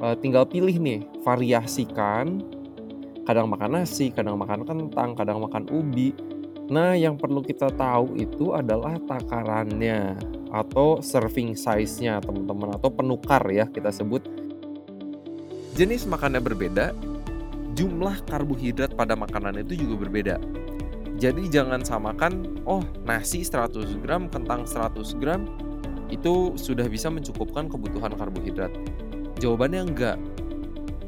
uh, tinggal pilih nih, variasikan, kadang makan nasi, kadang makan kentang, kadang makan ubi. Nah, yang perlu kita tahu itu adalah takarannya atau serving size-nya, teman-teman, atau penukar ya kita sebut. Jenis makannya berbeda, jumlah karbohidrat pada makanan itu juga berbeda. Jadi jangan samakan, oh nasi 100 gram, kentang 100 gram, itu sudah bisa mencukupkan kebutuhan karbohidrat. Jawabannya enggak.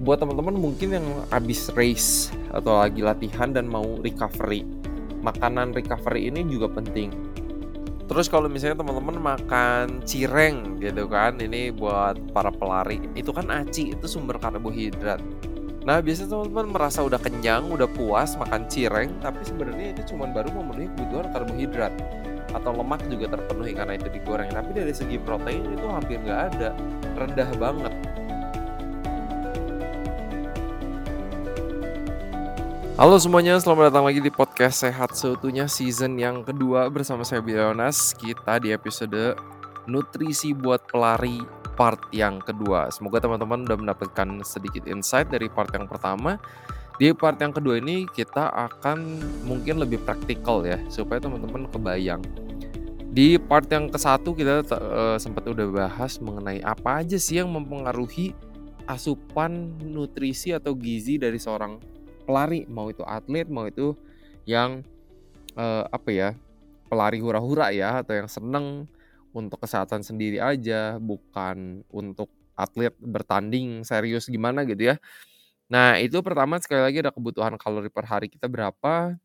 Buat teman-teman mungkin yang habis race atau lagi latihan dan mau recovery, makanan recovery ini juga penting. Terus kalau misalnya teman-teman makan cireng gitu kan, ini buat para pelari, itu kan aci, itu sumber karbohidrat. Nah, biasanya teman-teman merasa udah kenyang, udah puas makan cireng, tapi sebenarnya itu cuma baru memenuhi kebutuhan karbohidrat atau lemak juga terpenuhi karena itu digoreng. Tapi dari segi protein itu hampir nggak ada, rendah banget. Halo semuanya, selamat datang lagi di podcast Sehat Seutuhnya season yang kedua bersama saya Bilonas. Kita di episode Nutrisi buat Pelari part yang kedua. Semoga teman-teman udah mendapatkan sedikit insight dari part yang pertama. Di part yang kedua ini kita akan mungkin lebih praktikal ya, supaya teman-teman kebayang. Di part yang ke satu kita uh, sempat udah bahas mengenai apa aja sih yang mempengaruhi asupan nutrisi atau gizi dari seorang pelari, mau itu atlet, mau itu yang uh, apa ya, pelari hura-hura ya atau yang seneng untuk kesehatan sendiri aja, bukan untuk atlet bertanding serius gimana gitu ya. Nah, itu pertama sekali lagi ada kebutuhan kalori per hari kita berapa,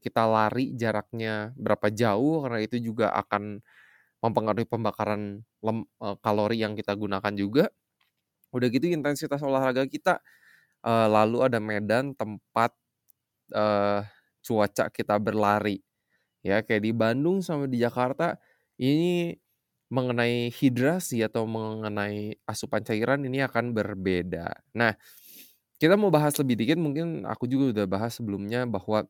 kita lari jaraknya berapa jauh karena itu juga akan mempengaruhi pembakaran lem, uh, kalori yang kita gunakan juga. Udah gitu intensitas olahraga kita, uh, lalu ada medan tempat uh, cuaca kita berlari. Ya, kayak di Bandung sama di Jakarta ini mengenai hidrasi atau mengenai asupan cairan ini akan berbeda. Nah, kita mau bahas lebih dikit mungkin aku juga udah bahas sebelumnya bahwa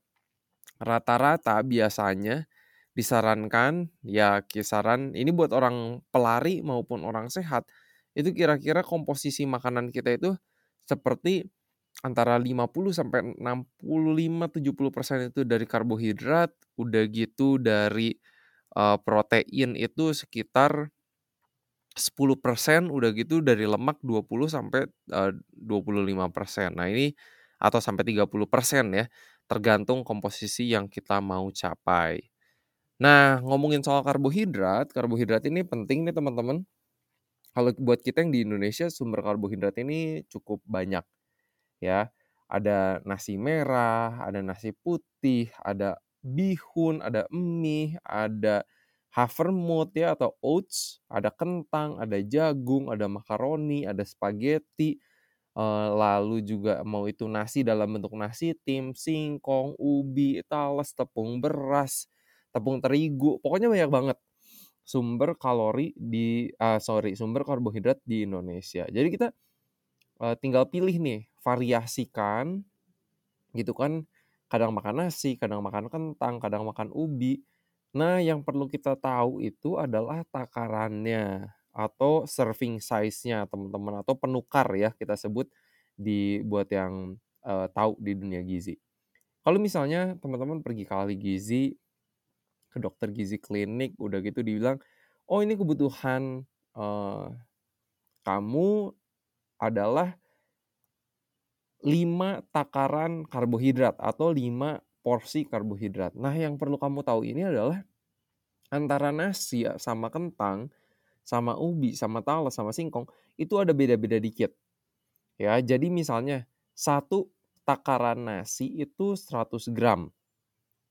rata-rata biasanya disarankan ya kisaran ini buat orang pelari maupun orang sehat itu kira-kira komposisi makanan kita itu seperti antara 50 sampai 65 70% itu dari karbohidrat, udah gitu dari uh, protein itu sekitar 10% udah gitu dari lemak 20 sampai uh, 25%. Nah, ini atau sampai 30% ya, tergantung komposisi yang kita mau capai. Nah, ngomongin soal karbohidrat, karbohidrat ini penting nih teman-teman. Kalau buat kita yang di Indonesia sumber karbohidrat ini cukup banyak. Ya, ada nasi merah, ada nasi putih, ada bihun, ada mie, ada havermut ya atau oats, ada kentang, ada jagung, ada makaroni, ada spaghetti, uh, lalu juga mau itu nasi dalam bentuk nasi tim, singkong, ubi, talas, tepung beras, tepung terigu, pokoknya banyak banget sumber kalori di uh, sorry sumber karbohidrat di Indonesia. Jadi kita uh, tinggal pilih nih variasikan gitu kan kadang makan nasi, kadang makan kentang, kadang makan ubi. Nah, yang perlu kita tahu itu adalah takarannya atau serving size-nya, teman-teman, atau penukar ya kita sebut di buat yang uh, tahu di dunia gizi. Kalau misalnya teman-teman pergi ke ahli gizi, ke dokter gizi klinik, udah gitu dibilang, oh ini kebutuhan uh, kamu adalah 5 takaran karbohidrat atau 5 porsi karbohidrat. Nah, yang perlu kamu tahu ini adalah antara nasi ya, sama kentang, sama ubi, sama talas, sama singkong itu ada beda-beda dikit. Ya, jadi misalnya satu takaran nasi itu 100 gram.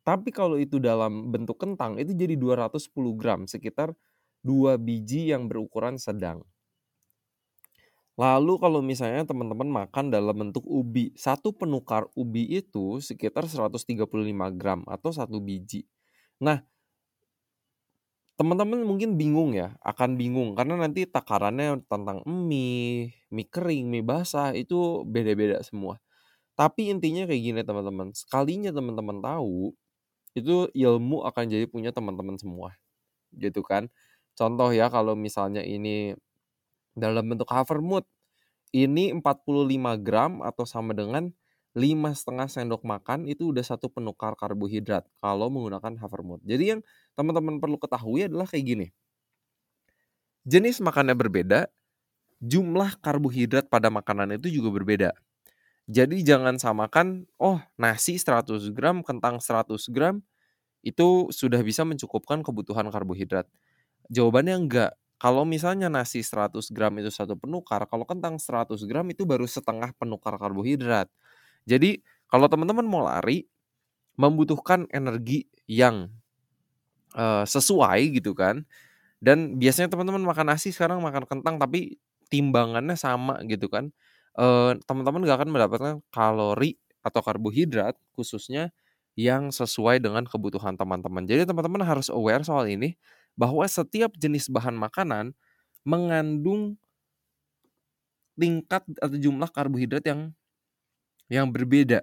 Tapi kalau itu dalam bentuk kentang itu jadi 210 gram, sekitar 2 biji yang berukuran sedang. Lalu kalau misalnya teman-teman makan dalam bentuk ubi, satu penukar ubi itu sekitar 135 gram atau satu biji. Nah, teman-teman mungkin bingung ya, akan bingung karena nanti takarannya tentang mie, mie kering, mie basah itu beda-beda semua. Tapi intinya kayak gini teman-teman, sekalinya teman-teman tahu, itu ilmu akan jadi punya teman-teman semua. Gitu kan. Contoh ya kalau misalnya ini dalam bentuk havermut ini 45 gram atau sama dengan 5,5 sendok makan itu udah satu penukar karbohidrat kalau menggunakan Havermut. Jadi yang teman-teman perlu ketahui adalah kayak gini. Jenis makannya berbeda, jumlah karbohidrat pada makanan itu juga berbeda. Jadi jangan samakan, oh nasi 100 gram, kentang 100 gram, itu sudah bisa mencukupkan kebutuhan karbohidrat. Jawabannya enggak. Kalau misalnya nasi 100 gram itu satu penukar, kalau kentang 100 gram itu baru setengah penukar karbohidrat. Jadi kalau teman-teman mau lari, membutuhkan energi yang uh, sesuai gitu kan. Dan biasanya teman-teman makan nasi sekarang makan kentang tapi timbangannya sama gitu kan. Uh, teman-teman gak akan mendapatkan kalori atau karbohidrat khususnya yang sesuai dengan kebutuhan teman-teman. Jadi teman-teman harus aware soal ini bahwa setiap jenis bahan makanan mengandung tingkat atau jumlah karbohidrat yang yang berbeda.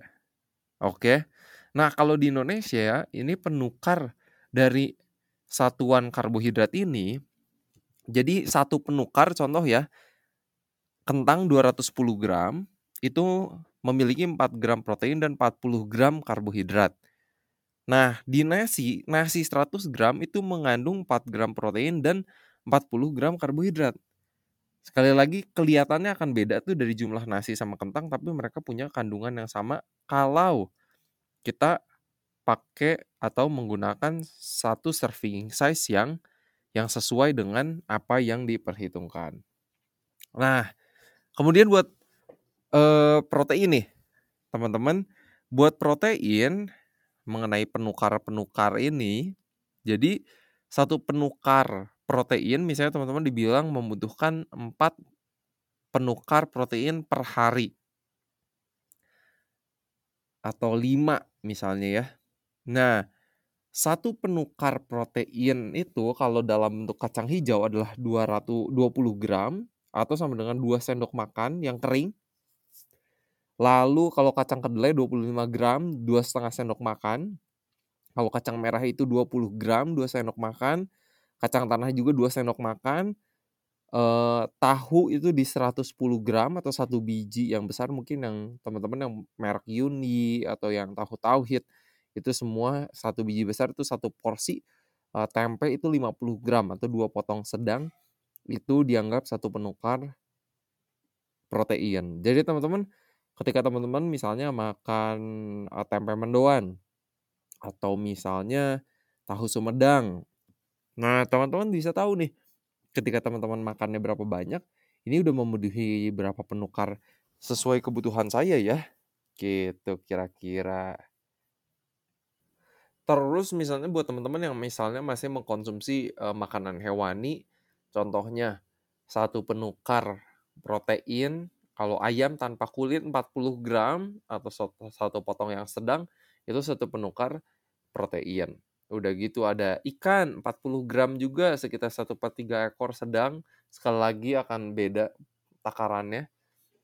Oke. Nah, kalau di Indonesia ini penukar dari satuan karbohidrat ini jadi satu penukar contoh ya kentang 210 gram itu memiliki 4 gram protein dan 40 gram karbohidrat. Nah, di nasi, nasi 100 gram itu mengandung 4 gram protein dan 40 gram karbohidrat. Sekali lagi kelihatannya akan beda tuh dari jumlah nasi sama kentang tapi mereka punya kandungan yang sama kalau kita pakai atau menggunakan satu serving size yang yang sesuai dengan apa yang diperhitungkan. Nah, kemudian buat uh, protein nih, teman-teman, buat protein mengenai penukar-penukar ini, jadi satu penukar protein misalnya teman-teman dibilang membutuhkan 4 penukar protein per hari. Atau 5 misalnya ya. Nah, satu penukar protein itu kalau dalam bentuk kacang hijau adalah 220 gram atau sama dengan 2 sendok makan yang kering Lalu kalau kacang kedelai 25 gram, 2,5 sendok makan. Kalau kacang merah itu 20 gram, 2 sendok makan. Kacang tanah juga 2 sendok makan. Uh, tahu itu di 110 gram atau satu biji yang besar mungkin yang teman-teman yang merek Yuni atau yang tahu tauhid itu semua satu biji besar itu satu porsi uh, tempe itu 50 gram atau dua potong sedang itu dianggap satu penukar protein. Jadi teman-teman ketika teman-teman misalnya makan tempe mendoan atau misalnya tahu sumedang. Nah, teman-teman bisa tahu nih ketika teman-teman makannya berapa banyak, ini udah memenuhi berapa penukar sesuai kebutuhan saya ya. Gitu kira-kira. Terus misalnya buat teman-teman yang misalnya masih mengkonsumsi uh, makanan hewani, contohnya satu penukar protein kalau ayam tanpa kulit 40 gram atau satu potong yang sedang itu satu penukar protein. Udah gitu ada ikan 40 gram juga sekitar 1 per 3 ekor sedang. Sekali lagi akan beda takarannya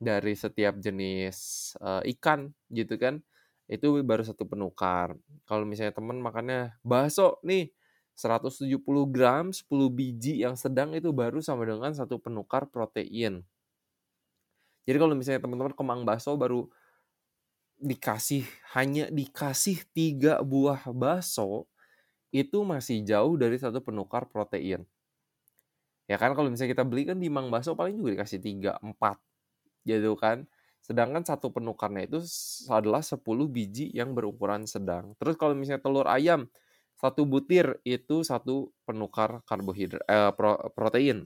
dari setiap jenis uh, ikan gitu kan. Itu baru satu penukar. Kalau misalnya teman makannya bakso nih 170 gram 10 biji yang sedang itu baru sama dengan satu penukar protein. Jadi kalau misalnya teman-teman kemang bakso baru dikasih hanya dikasih tiga buah bakso itu masih jauh dari satu penukar protein. Ya kan kalau misalnya kita beli kan di mang bakso paling juga dikasih tiga empat gitu kan. Sedangkan satu penukarnya itu adalah 10 biji yang berukuran sedang. Terus kalau misalnya telur ayam satu butir itu satu penukar karbohidrat eh, protein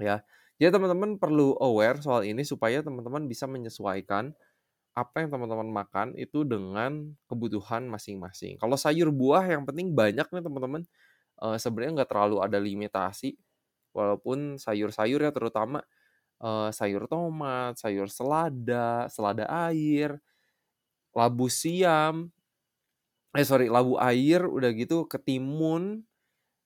ya jadi teman-teman perlu aware soal ini supaya teman-teman bisa menyesuaikan apa yang teman-teman makan itu dengan kebutuhan masing-masing. Kalau sayur buah yang penting banyak nih teman-teman. Uh, sebenarnya nggak terlalu ada limitasi. Walaupun sayur-sayur ya terutama uh, sayur tomat, sayur selada, selada air, labu siam, eh sorry labu air, udah gitu ketimun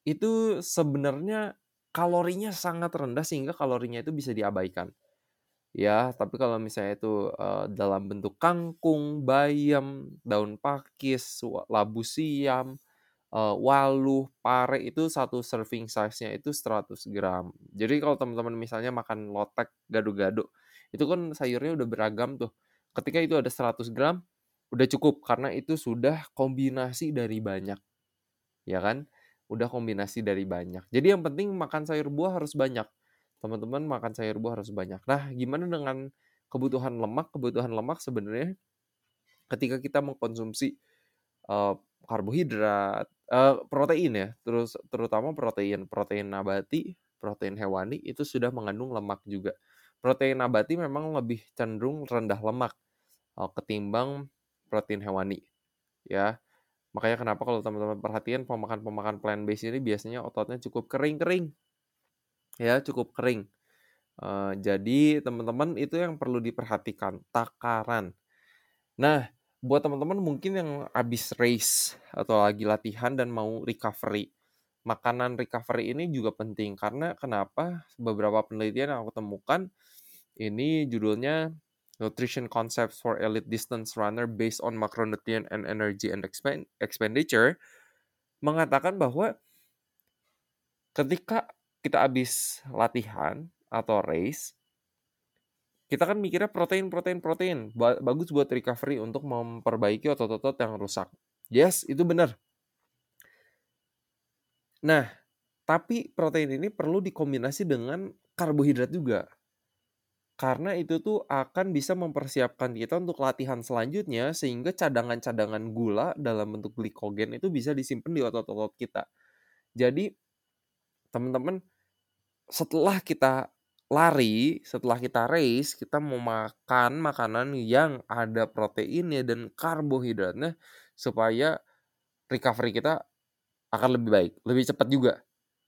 itu sebenarnya kalorinya sangat rendah sehingga kalorinya itu bisa diabaikan. Ya, tapi kalau misalnya itu uh, dalam bentuk kangkung, bayam, daun pakis, labu siam, uh, waluh, pare itu satu serving size-nya itu 100 gram. Jadi kalau teman-teman misalnya makan lotek gado-gado Itu kan sayurnya udah beragam tuh. Ketika itu ada 100 gram, udah cukup karena itu sudah kombinasi dari banyak. Ya kan? Udah kombinasi dari banyak. Jadi yang penting makan sayur buah harus banyak. Teman-teman makan sayur buah harus banyak. Nah, gimana dengan kebutuhan lemak? Kebutuhan lemak sebenarnya ketika kita mengkonsumsi uh, karbohidrat, uh, protein ya, terus terutama protein, protein nabati, protein hewani itu sudah mengandung lemak juga. Protein nabati memang lebih cenderung rendah lemak uh, ketimbang protein hewani, ya. Makanya kenapa kalau teman-teman perhatian pemakan-pemakan plant based ini biasanya ototnya cukup kering-kering, ya cukup kering. Uh, jadi teman-teman itu yang perlu diperhatikan takaran. Nah, buat teman-teman mungkin yang habis race atau lagi latihan dan mau recovery, makanan recovery ini juga penting karena kenapa? Beberapa penelitian yang aku temukan ini judulnya Nutrition Concepts for Elite Distance Runner Based on Macronutrient and Energy and Expenditure mengatakan bahwa ketika kita habis latihan atau race, kita kan mikirnya protein, protein, protein. Bagus buat recovery untuk memperbaiki otot-otot yang rusak. Yes, itu benar. Nah, tapi protein ini perlu dikombinasi dengan karbohidrat juga. Karena itu tuh akan bisa mempersiapkan kita untuk latihan selanjutnya sehingga cadangan-cadangan gula dalam bentuk glikogen itu bisa disimpan di otot-otot kita. Jadi teman-teman setelah kita lari, setelah kita race, kita mau makan makanan yang ada proteinnya dan karbohidratnya supaya recovery kita akan lebih baik, lebih cepat juga.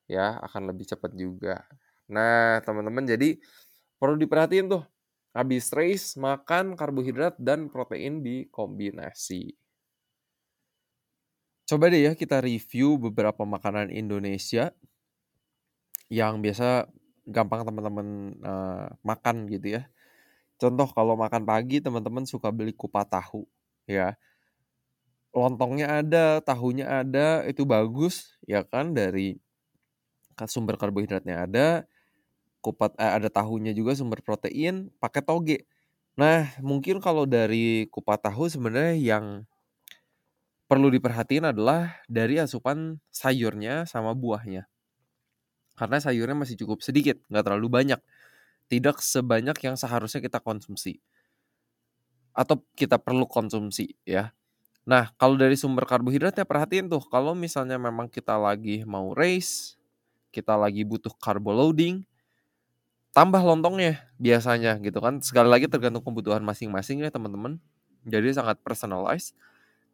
Ya, akan lebih cepat juga. Nah, teman-teman jadi perlu diperhatiin tuh. Habis race, makan karbohidrat dan protein dikombinasi. Coba deh ya kita review beberapa makanan Indonesia yang biasa gampang teman-teman uh, makan gitu ya. Contoh kalau makan pagi teman-teman suka beli kupat tahu ya. Lontongnya ada, tahunya ada, itu bagus ya kan dari sumber karbohidratnya ada, kupat eh, ada tahunya juga sumber protein pakai toge. Nah, mungkin kalau dari kupat tahu sebenarnya yang perlu diperhatiin adalah dari asupan sayurnya sama buahnya. Karena sayurnya masih cukup sedikit, nggak terlalu banyak. Tidak sebanyak yang seharusnya kita konsumsi. Atau kita perlu konsumsi ya. Nah, kalau dari sumber karbohidratnya perhatiin tuh, kalau misalnya memang kita lagi mau race, kita lagi butuh carbo loading, tambah lontongnya biasanya gitu kan. Sekali lagi tergantung kebutuhan masing-masing ya teman-teman. Jadi sangat personalized.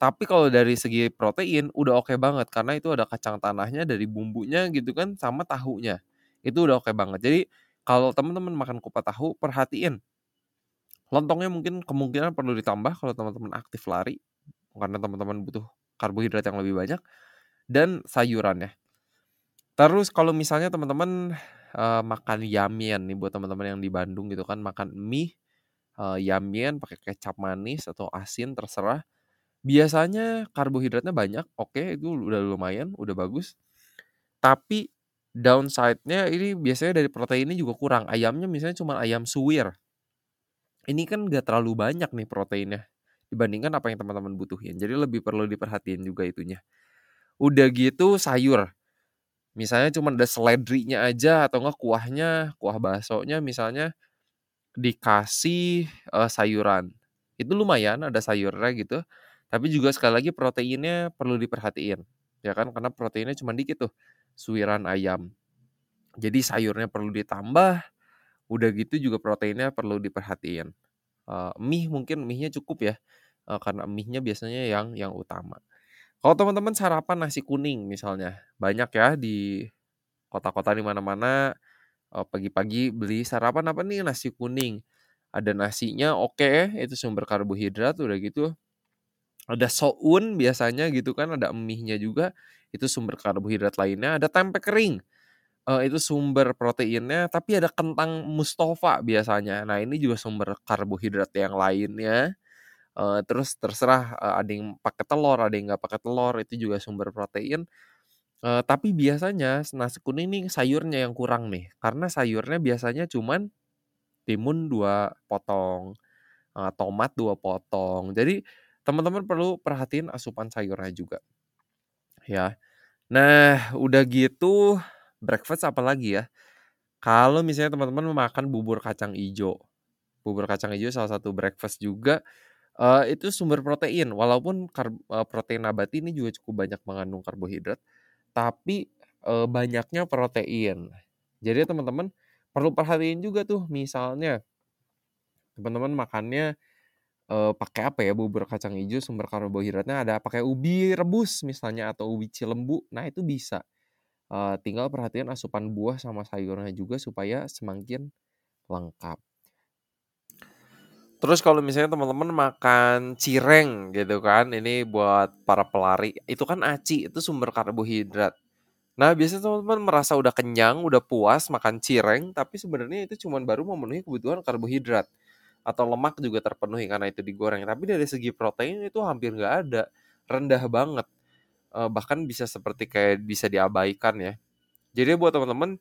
Tapi kalau dari segi protein udah oke okay banget karena itu ada kacang tanahnya dari bumbunya gitu kan sama tahunya. Itu udah oke okay banget. Jadi kalau teman-teman makan kupat tahu perhatiin lontongnya mungkin kemungkinan perlu ditambah kalau teman-teman aktif lari karena teman-teman butuh karbohidrat yang lebih banyak dan sayurannya. Terus kalau misalnya teman-teman uh, makan yamian nih buat teman-teman yang di Bandung gitu kan makan mie uh, yamian pakai kecap manis atau asin terserah. Biasanya karbohidratnya banyak, oke itu udah lumayan, udah bagus. Tapi downside-nya ini biasanya dari proteinnya juga kurang. Ayamnya misalnya cuma ayam suwir. Ini kan gak terlalu banyak nih proteinnya dibandingkan apa yang teman-teman butuhin. Jadi lebih perlu diperhatiin juga itunya. Udah gitu sayur misalnya cuma ada seledrinya aja atau enggak kuahnya, kuah baksonya misalnya dikasih uh, sayuran. Itu lumayan ada sayurnya gitu. Tapi juga sekali lagi proteinnya perlu diperhatiin. Ya kan karena proteinnya cuma dikit tuh. Suiran ayam. Jadi sayurnya perlu ditambah. Udah gitu juga proteinnya perlu diperhatiin. Uh, mie mungkin mie-nya cukup ya. Uh, karena mie-nya biasanya yang yang utama. Kalau teman-teman sarapan nasi kuning misalnya, banyak ya di kota-kota di mana-mana pagi-pagi beli sarapan apa nih nasi kuning. Ada nasinya oke, okay, itu sumber karbohidrat udah gitu. Ada soun biasanya gitu kan, ada mie-nya juga, itu sumber karbohidrat lainnya. Ada tempe kering, uh, itu sumber proteinnya, tapi ada kentang mustafa biasanya. Nah ini juga sumber karbohidrat yang lainnya uh, terus terserah uh, ada yang pakai telur ada yang nggak pakai telur itu juga sumber protein uh, tapi biasanya nasi kuning nih sayurnya yang kurang nih karena sayurnya biasanya cuman timun 2 potong, eee, tomat 2 potong. Jadi teman-teman perlu perhatiin asupan sayurnya juga. Ya. Nah, udah gitu breakfast apa lagi ya? Kalau misalnya teman-teman makan bubur kacang ijo. Bubur kacang ijo salah satu breakfast juga, eee, itu sumber protein walaupun karb eee, protein nabati ini juga cukup banyak mengandung karbohidrat, tapi, eee, banyaknya protein. Jadi teman-teman perlu perhatiin juga tuh misalnya teman-teman makannya, eee, pakai apa ya bubur kacang ijo sumber karbohidratnya ada pakai ubi rebus misalnya atau ubi cilembu, nah itu bisa. Eee, tinggal perhatian asupan buah sama sayurnya juga supaya semakin lengkap. Terus kalau misalnya teman-teman makan cireng gitu kan, ini buat para pelari, itu kan aci, itu sumber karbohidrat. Nah, biasanya teman-teman merasa udah kenyang, udah puas makan cireng, tapi sebenarnya itu cuma baru memenuhi kebutuhan karbohidrat. Atau lemak juga terpenuhi karena itu digoreng. Tapi dari segi protein itu hampir nggak ada, rendah banget. Eee, bahkan bisa seperti kayak bisa diabaikan ya. Jadi buat teman-teman,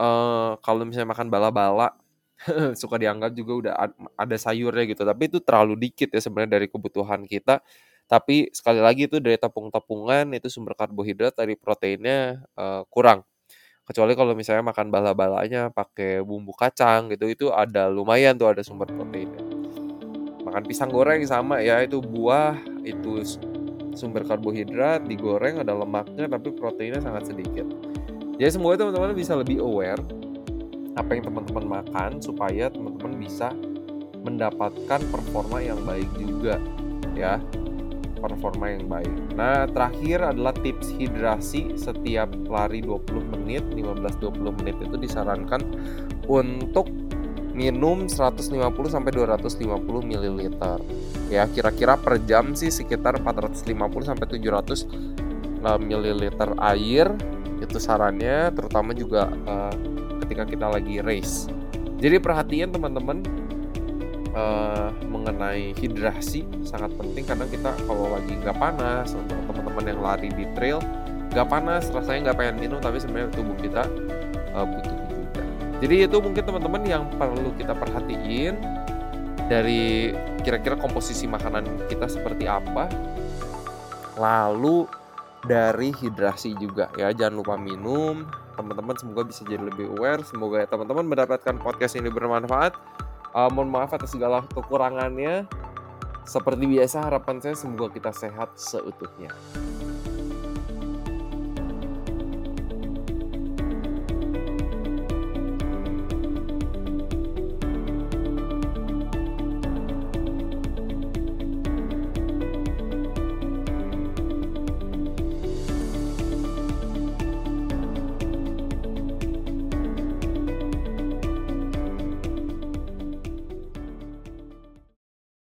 eee, kalau misalnya makan bala-bala, suka dianggap juga udah ad ada sayurnya gitu, tapi itu terlalu dikit ya sebenarnya dari kebutuhan kita. Tapi sekali lagi itu dari tepung-tepungan, itu sumber karbohidrat, dari proteinnya, eee, kurang. Kecuali kalau misalnya makan bala-balanya pakai bumbu kacang gitu, itu ada lumayan tuh ada sumber proteinnya. Makan pisang goreng sama ya, itu buah, itu sumber karbohidrat, digoreng ada lemaknya tapi proteinnya sangat sedikit. Jadi semoga teman-teman bisa lebih aware apa yang teman-teman makan supaya teman-teman bisa mendapatkan performa yang baik juga ya performa yang baik. Nah, terakhir adalah tips hidrasi setiap lari 20 menit, 15-20 menit itu disarankan untuk minum 150 sampai 250 ml. Ya, kira-kira per jam sih sekitar 450 sampai 700 ml air itu sarannya terutama juga uh, ketika kita lagi race. Jadi perhatian teman-teman uh, mengenai hidrasi sangat penting karena kita kalau lagi nggak panas untuk teman-teman yang lari di trail nggak panas rasanya nggak pengen minum tapi sebenarnya tubuh kita uh, butuh juga. Jadi itu mungkin teman-teman yang perlu kita perhatiin dari kira-kira komposisi makanan kita seperti apa. Lalu dari hidrasi juga ya. Jangan lupa minum. Teman-teman semoga bisa jadi lebih aware. Semoga ya teman-teman mendapatkan podcast ini bermanfaat. Uh, mohon maaf atas segala kekurangannya. Seperti biasa harapan saya semoga kita sehat seutuhnya